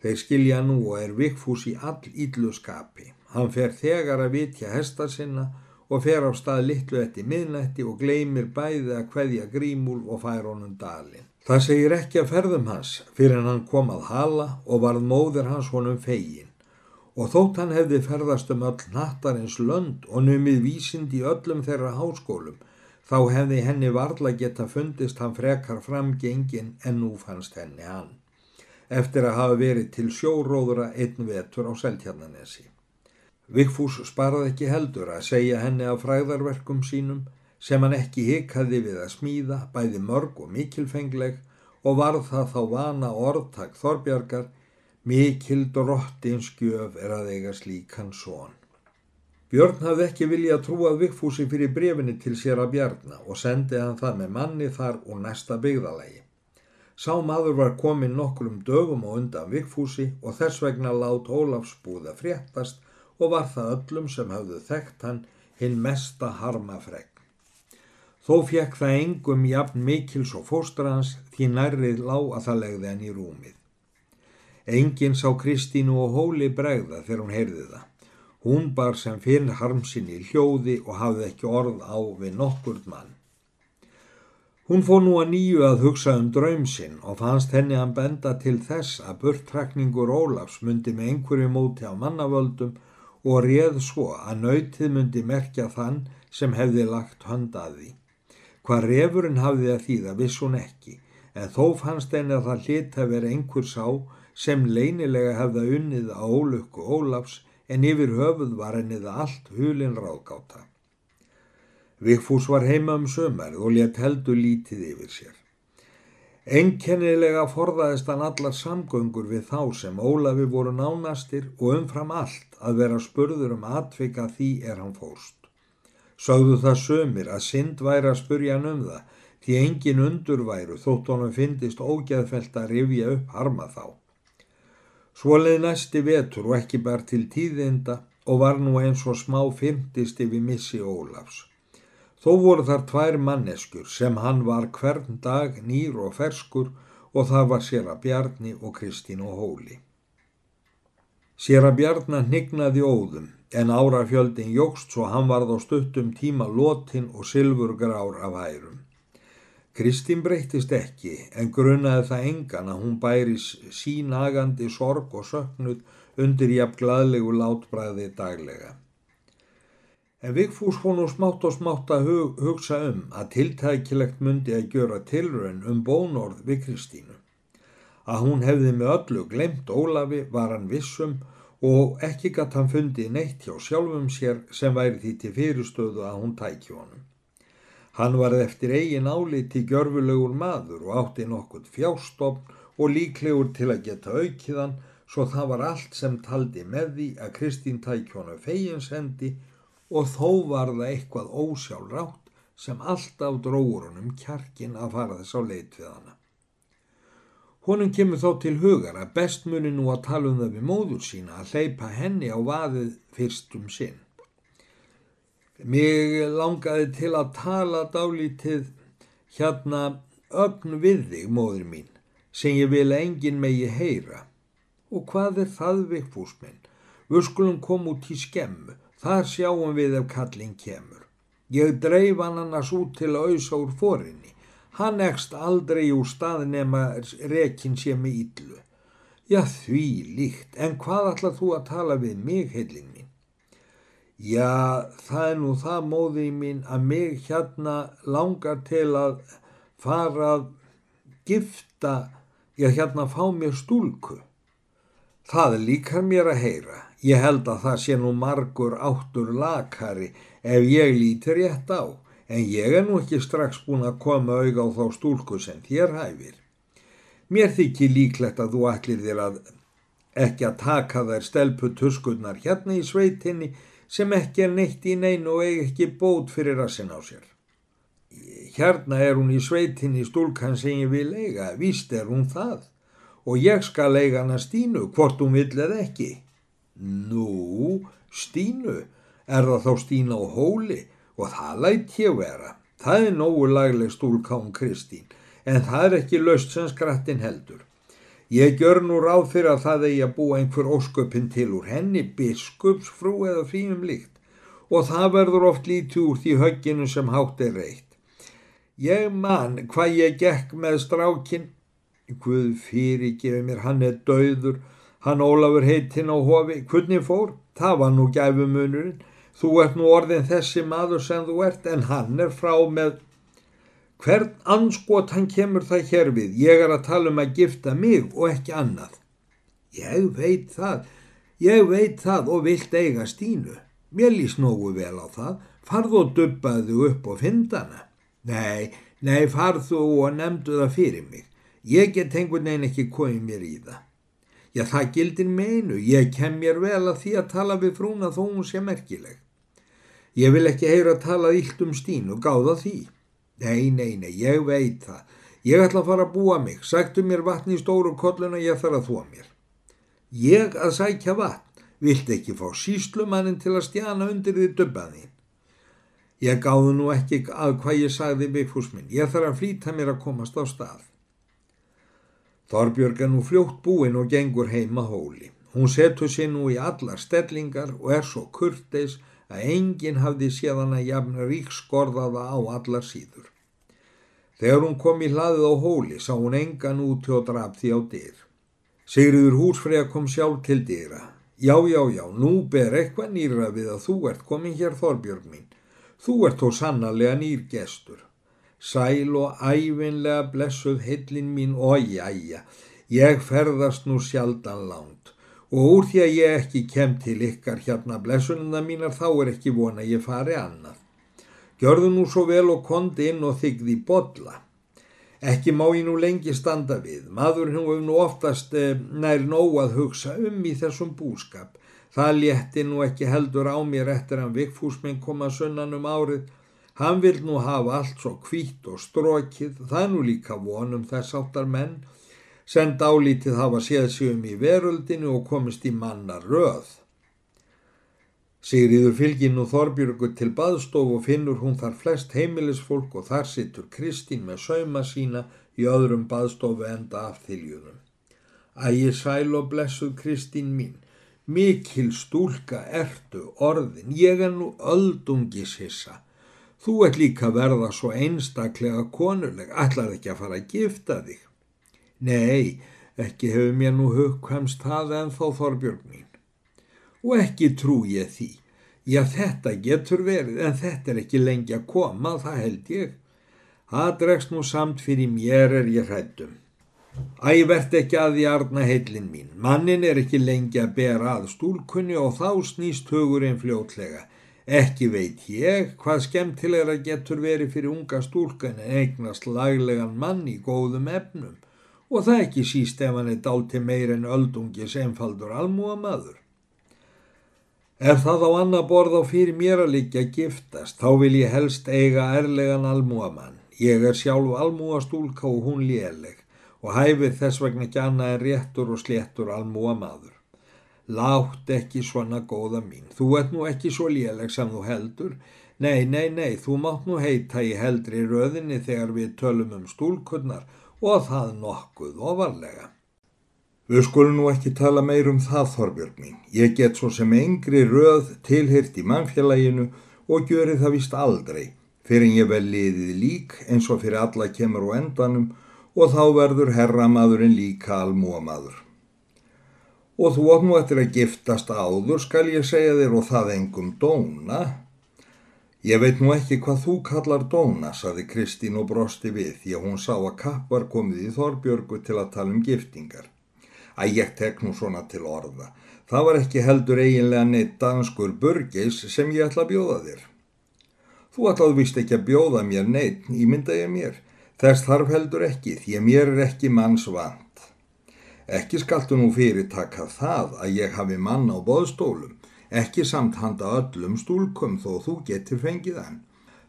Þeir skilja nú og er Vigfús í all íllu skapi. Hann fer þegar að vitja hesta sinna og fer á stað litlu eftir miðnætti og gleymir bæði að hverja grímúl og fær honum dalin. Það segir ekki að ferðum hans fyrir hann kom að hala og varð móðir hans honum fegin. Og þótt hann hefði ferðast um öll nattarins lönd og numið vísind í öllum þeirra háskólum, þá hefði henni varla geta fundist hann frekar framgengin en nú fannst henni hann eftir að hafa verið til sjóróðura einn vetur á Seltjarnanesi. Vigfús sparaði ekki heldur að segja henni af fræðarverkum sínum sem hann ekki hikaði við að smíða, bæði mörg og mikilfengleg og varð það þá vana orðtak Þorbjargar, mikil drottinskjöf er að eiga slíkan són. Björn hafði ekki viljað trúað Vigfúsi fyrir brefinni til sér að bjarna og sendið hann það með manni þar úr næsta byggðalagi. Sá maður var komin nokkrum dögum og undan Vigfúsi og þess vegna lát Ólafs búða fréttast og var það öllum sem hafðu þekkt hann hinn mesta harmafregn. Þó fekk það engum jafn mikils og fóstrans því nærrið lá að það legði hann í rúmið. Engin sá Kristínu og Hóli bregða þegar hún heyrði það. Hún bar sem finn harmsinn í hljóði og hafði ekki orð á við nokkur mann. Hún fór nú að nýju að hugsa um draum sinn og fannst henni að benda til þess að burttrakningur Ólafs myndi með einhverju móti á mannavöldum og réð svo að nautið myndi merkja þann sem hefði lagt höndaði. Hvað refurinn hafði að þýða viss hún ekki, en þó fannst henni að það hlita verið einhver sá sem leinilega hefða unnið á ólukku Ólafs en yfir höfuð var henni það allt hulin ráðgáta. Vigfús var heima um sömar og létt heldur lítið yfir sér. Enkennilega forðaðist hann allar samgöngur við þá sem Ólafi voru nánastir og umfram allt að vera spurður um atvika því er hann fóst. Sáðu það sömir að synd væri að spurja hann um það því engin undurværu þótt honum fyndist ógæðfelt að rifja upp harma þá. Svoleið næsti vetur og ekki bara til tíðinda og var nú eins og smá fyrndist yfir missi Ólafs. Þó voru þar tvær manneskjur sem hann var hvern dag nýr og ferskur og það var sér að Bjarni og Kristín og Hóli. Sér að Bjarni hnignaði óðum en árafjöldin jógst svo hann varð á stuttum tíma lótin og sylfurgrár af hærum. Kristín breytist ekki en grunnaði það engan að hún bæri sínagandi sorg og söknud undir jafn gladlegu látbræði daglega. En Vigfús fór nú smátt og smátt að hug, hugsa um að tiltækilegt myndi að gjöra tilrönd um bónorð við Kristínu. Að hún hefði með öllu glemt Ólafi var hann vissum og ekki gatt hann fundið neitt hjá sjálfum sér sem væri því til fyrirstöðu að hún tæki honum. Hann var eftir eigin áliti gjörfulegur maður og átti nokkurt fjárstofn og líklegur til að geta aukiðan svo það var allt sem taldi með því að Kristín tæki honum feginshendi og þó var það eitthvað ósjálfrátt sem alltaf dróður honum kjarkin að fara þess á leit við hana. Honum kemur þó til hugar að best muni nú að tala um það við móður sína að hleypa henni á vaðið fyrst um sinn. Mig langaði til að tala dálítið hérna ögn við þig, móður mín, sem ég vil engin megi heyra. Og hvað er það við fúsminn? Við skulum koma út í skemmu Þar sjáum við ef kallin kemur. Ég dreif hann annars út til að auðsa úr forinni. Hann ekst aldrei úr stað nema rekin sé með íllu. Já því líkt, en hvað ætlað þú að tala við mig, heilin mín? Já, það er nú það móðið mín að mig hérna langar til að fara að gifta, já hérna fá mér stúlku. Það líkar mér að heyra. Ég held að það sé nú margur áttur lakari ef ég líti rétt á, en ég er nú ekki strax búin að koma auð á þá stúlku sem þér hæfir. Mér þykir líklegt að þú ætlir þér að ekki að taka þær stelpu tuskunnar hérna í sveitinni sem ekki er neitt í neinu og eigi ekki bót fyrir rassin á sér. Hérna er hún í sveitinni stúlkan sem ég vil eiga, víst er hún það og ég skal eiga hana stínu hvort hún vill eða ekki. Nú, Stínu, er það þá Stína á hóli og það lætt ég vera. Það er nógu lagleg stúlkán Kristín, en það er ekki löst sem skrattin heldur. Ég gjör nú ráð fyrir að það eigi að búa einhver ósköpinn til úr henni, biskupsfrú eða fínum líkt og það verður oft lítið úr því högginu sem hátt er reitt. Ég man hvað ég gekk með strákin, Guð fyrirgefi mér, hann er dauður, hann Ólafur heitinn á hofi, hvernig fór? Það var nú gæfumunurinn, þú ert nú orðin þessi maður sem þú ert en hann er frá með Hvern anskot hann kemur það hér við? Ég er að tala um að gifta mig og ekki annað. Ég veit það, ég veit það og vilt eiga stínu. Mér lýst nógu vel á það. Farðu og dubbaðu upp og fyndana. Nei, nei, farðu og nefndu það fyrir mig. Ég get einhvern veginn ekki komið mér í það. Já, það gildir meinu. Ég kem mér vel að því að tala við frúna þó hún sé merkileg. Ég vil ekki heyra að tala ílt um stínu, gáða því. Nei, nei, nei, ég veit það. Ég ætla að fara að búa mig. Sættu mér vatn í stóru kolluna, ég þarf að þóa mér. Ég að sækja vatn. Vilt ekki fá síslumannin til að stjana undir því dubbaðin? Ég gáði nú ekki að hvað ég sagði við fúsminn. Ég þarf að flýta mér að komast á stað. Þorbjörg er nú fljótt búinn og gengur heima hóli. Hún setur sér nú í allar stellingar og er svo kurteis að enginn hafði séðan að jafna ríkskorðaða á allar síður. Þegar hún kom í hlaðið á hóli sá hún engan út og draf því á dyr. Sigriður húsfrega kom sjálf til dyra. Já, já, já, nú ber eitthvað nýra við að þú ert komin hér Þorbjörg mín. Þú ert þó sannarlega nýr gestur. Sæl og æfinlega blessuð heillin mín og jæja, ég ferðast nú sjaldan langt og úr því að ég ekki kem til ykkar hérna blessunina mínar þá er ekki vona ég fari annað. Gjörðu nú svo vel og kondi inn og þykði bodla. Ekki má ég nú lengi standa við. Maður hefur nú oftast eh, nær nóg að hugsa um í þessum búskap. Það létti nú ekki heldur á mér eftir að vikfúsminn koma sunnan um árið. Hann vil nú hafa allt svo kvít og strókið. Það er nú líka vonum þess áttar menn sem dálítið hafa séð sig um í veröldinu og komist í manna röð. Sigriður fylgir nú Þorbjörgu til baðstof og finnur hún þar flest heimilisfólk og þar sittur Kristín með sauma sína í öðrum baðstofu enda afþyljuðum. Ægi sæl og blessuð Kristín mín, mikil stúlka ertu orðin, ég er nú öldungis hissa. Þú ert líka verða svo einstaklega konuleg, ætlar ekki að fara að gifta þig. Nei, ekki hefur mér nú hugkvæmst það en þá Þorbjörg mín og ekki trú ég því. Já, þetta getur verið, en þetta er ekki lengi að koma, það held ég. Það dregst nú samt fyrir mér er ég hrættum. Ævert ekki að því arna heilin mín. Mannin er ekki lengi að bera að stúlkunni og þá snýst hugurinn fljótlega. Ekki veit ég hvað skemmtilegra getur verið fyrir unga stúlkan en eignast laglegan mann í góðum efnum og það ekki síst ef hann er dálti meir en öldungis einfaldur almúa maður. Ef það á annað borð á fyrir mér að liggja giftast, þá vil ég helst eiga erlegan almúamann. Ég er sjálf almúastúlka og hún léleg og hæfið þess vegna ekki annað en réttur og sléttur almúamadur. Látt ekki svona góða mín, þú ert nú ekki svo léleg sem þú heldur. Nei, nei, nei, þú mátt nú heita í heldri röðinni þegar við tölum um stúlkunnar og það nokkuð ofarlega. Við skulum nú ekki tala meir um það, Þorbjörg mín. Ég get svo sem engri röð tilhyrt í mannfélaginu og gjöri það vist aldrei, fyrir ég vel liðið lík eins og fyrir alla kemur á endanum og þá verður herramadurinn líka almúamadur. Og þú átt nú eftir að giftast áður, skal ég segja þér, og það engum dóna. Ég veit nú ekki hvað þú kallar dóna, saði Kristín og brosti við, því að hún sá að kapp var komið í Þorbjörgu til að tala um giftingar að ég tek nú svona til orða. Það var ekki heldur eiginlega neitt danskur burgeis sem ég ætla að bjóða þér. Þú ætlaðu vist ekki að bjóða mér neitt, ímynda ég mér. Þess þarf heldur ekki, því að mér er ekki manns vant. Ekki skaltu nú fyrirtaka það að ég hafi mann á boðstólum, ekki samt handa öllum stúlkum þó þú getur fengið hann.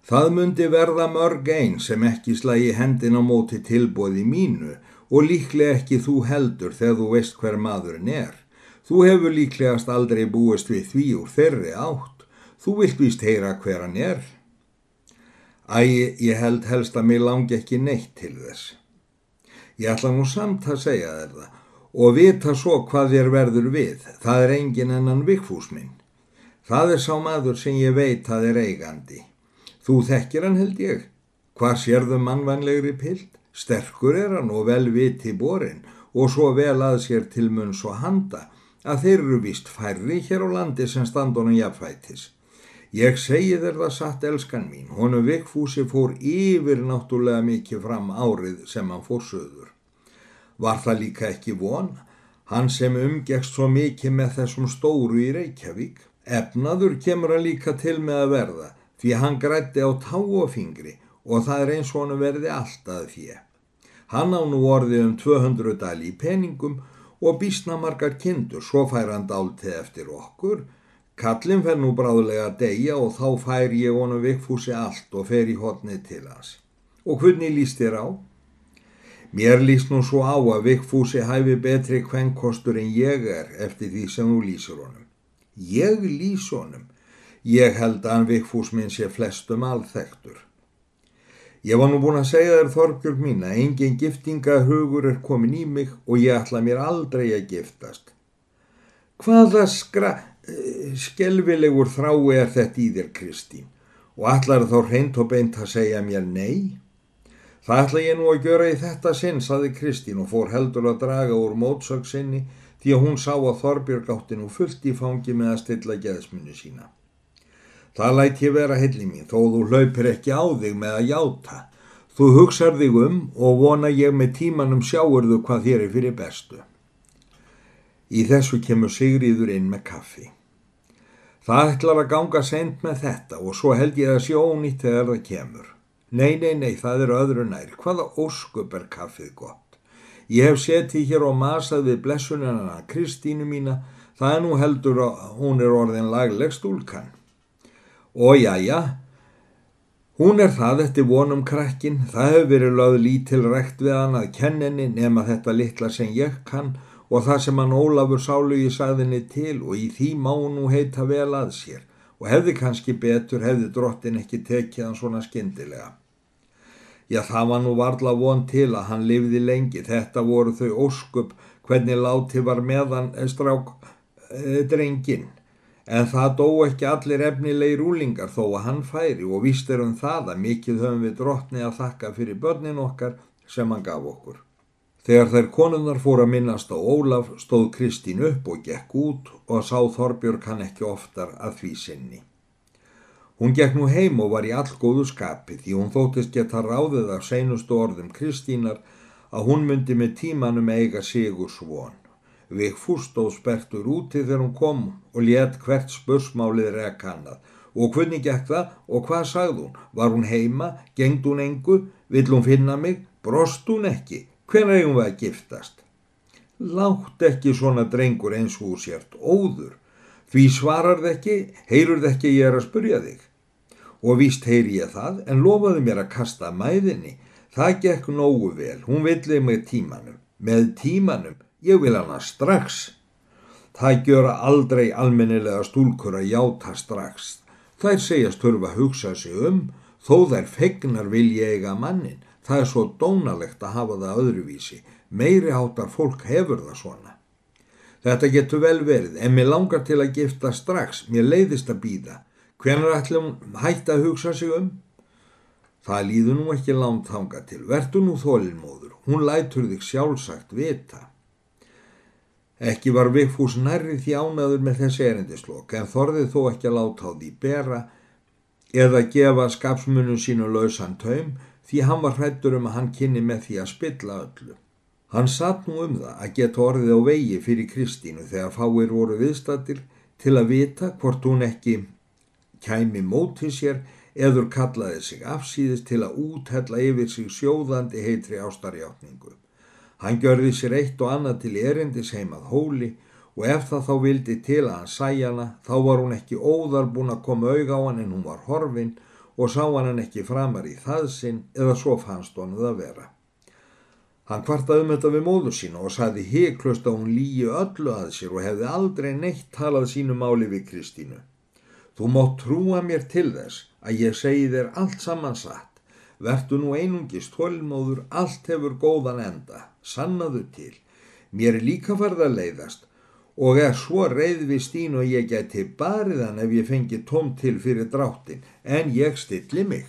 Það myndi verða mörg einn sem ekki slægi hendin á móti tilbóði mínu og líklega ekki þú heldur þegar þú veist hver maðurinn er. Þú hefur líklegast aldrei búist við því úr þeirri átt. Þú vilt víst heyra hver hann er. Æ, ég held helst að mér langi ekki neitt til þess. Ég ætla nú samt að segja þér það og vita svo hvað þér verður við. Það er engin ennan vikfús minn. Það er sá maður sem ég veit að er eigandi. Þú þekkir hann held ég. Hvað sérðu mannvænlegri pilt? Sterkur er hann og vel viti borin og svo vel að sér til munns og handa að þeir eru vist færri hér á landi sem standunum jafnfætis. Ég segi þér það satt elskan mín, honu Vigfúsi fór yfir náttúrulega mikið fram árið sem hann fór söður. Var það líka ekki von? Hann sem umgekst svo mikið með þessum stóru í Reykjavík. Efnaður kemur hann líka til með að verða því hann grætti á táofingri og það er eins og hann verði alltaf því. Hann á nú orðið um 200 dali í peningum og bísna margar kindur, svo fær hann dáltið eftir okkur Kallin fer nú bráðulega að deyja og þá fær ég honum vikfúsi allt og fer í hotnið til hans. Og hvernig líst þér á? Mér líst nú svo á að vikfúsi hæfi betri kvennkostur en ég er eftir því sem þú lýsur honum. Ég lýs honum. Ég held að vikfús minn sé flestum alþektur. Ég var nú búin að segja þér þorgjörg mín að engin giftingahugur er komin í mig og ég ætla mér aldrei að giftast. Hvaða skra skelvilegur þrái er þetta í þér Kristín og allar þá reynd og beint að segja mér nei? Það ætla ég nú að gjöra í þetta sinn, saði Kristín og fór heldur að draga úr mótsöksinni því að hún sá að Þorbjörg átti nú fullt í fangi með að stilla geðsmunni sína. Það lætt ég vera helli mín þó þú hlaupir ekki á þig með að játa. Þú hugsar þig um og vona ég með tímanum sjáurðu hvað þér er fyrir bestu. Í þessu kemur Sigriður inn með kaffi. Það ætlar að ganga sent með þetta og svo held ég að sé ónýtt þegar það kemur. Nei, nei, nei, það er öðru nær. Hvaða óskup er kaffið gott? Ég hef setið hér og masað við blessunina Kristínu mína. Það er nú heldur að hún er orðin lagleg stúlkan. Og já, já, hún er það eftir vonum krakkin. Það hefur verið lögð lítil rekt við hann að kenninni nema þetta litla sem ég kann og það sem hann Ólafur sálugi sagðinni til og í því má nú heita vel að sér og hefði kannski betur hefði drottin ekki tekið hann svona skindilega. Já það var nú varla von til að hann lifði lengi, þetta voru þau óskup hvernig láti var meðan strák e, drengin en það dó ekki allir efnilegi rúlingar þó að hann færi og víst er um það að mikið höfum við drottni að þakka fyrir börnin okkar sem hann gaf okkur. Þegar þær konunnar fór að minnast á Ólaf stóð Kristín upp og gekk út og sá Þorbjörg hann ekki oftar að því sinni. Hún gekk nú heim og var í allgóðu skapi því hún þóttist geta ráðið af seinustu orðum Kristínar að hún myndi með tímanum eiga sigur svon. Vigfús stóð spertur úti þegar hún kom og létt hvert spursmálið rekannað og hvernig gekk það og hvað sagði hún? Var hún heima? Gengd hún engu? Vill hún finna mig? Brost hún ekki? Hvenna eigum við að giftast? Látt ekki svona drengur eins og sért óður. Því svarar þið ekki, heyrur þið ekki ég er að spurja þig. Og víst heyri ég það, en lofaði mér að kasta mæðinni. Það gekk nógu vel, hún villi með tímanum. Með tímanum, ég vil hana strax. Það gjöra aldrei almennilega stúlkur að játa strax. Þær segjast að hugsa sig um, þó þær fegnar vil ég eiga mannin. Það er svo dónalegt að hafa það öðruvísi. Meiri hátar fólk hefur það svona. Þetta getur vel verið, en mér langar til að gifta strax, mér leiðist að býða. Hvenar ætlum hætti að hugsa sig um? Það líður nú ekki langt hanga til. Vertu nú þólinnmóður, hún lætur þig sjálfsagt vita. Ekki var Vigfús nærri þjánaður með þessi erindislokk, en þorðið þó ekki að láta á því bera eða gefa skapsmunum sínu lausan taum, því hann var hrættur um að hann kynni með því að spilla öllu. Hann satt nú um það að geta orðið á vegi fyrir Kristínu þegar fáir voru viðstattir til að vita hvort hún ekki kæmi mótið sér eður kallaði sig afsýðist til að úthella yfir sig sjóðandi heitri ástarjáttningu. Hann gjörði sér eitt og annað til erindis heimað hóli og ef það þá vildi til að hann sæja hana þá var hún ekki óðar búin að koma auga á hann en hún var horfin og sá hann ekki framar í það sinn eða svo fannst honuð að vera. Hann kvartaði um þetta við móður sína og saði heiklust að hún líi öllu að sér og hefði aldrei neitt talað sínu máli við Kristínu. Þú mótt trúa mér til þess að ég segi þér allt samansatt. Vertu nú einungist tólmóður, allt hefur góðan enda, sannaðu til. Mér er líka farið að leiðast og er svo reið við Stín og ég geti barið hann ef ég fengi tóm til fyrir dráttin en ég stilli mig.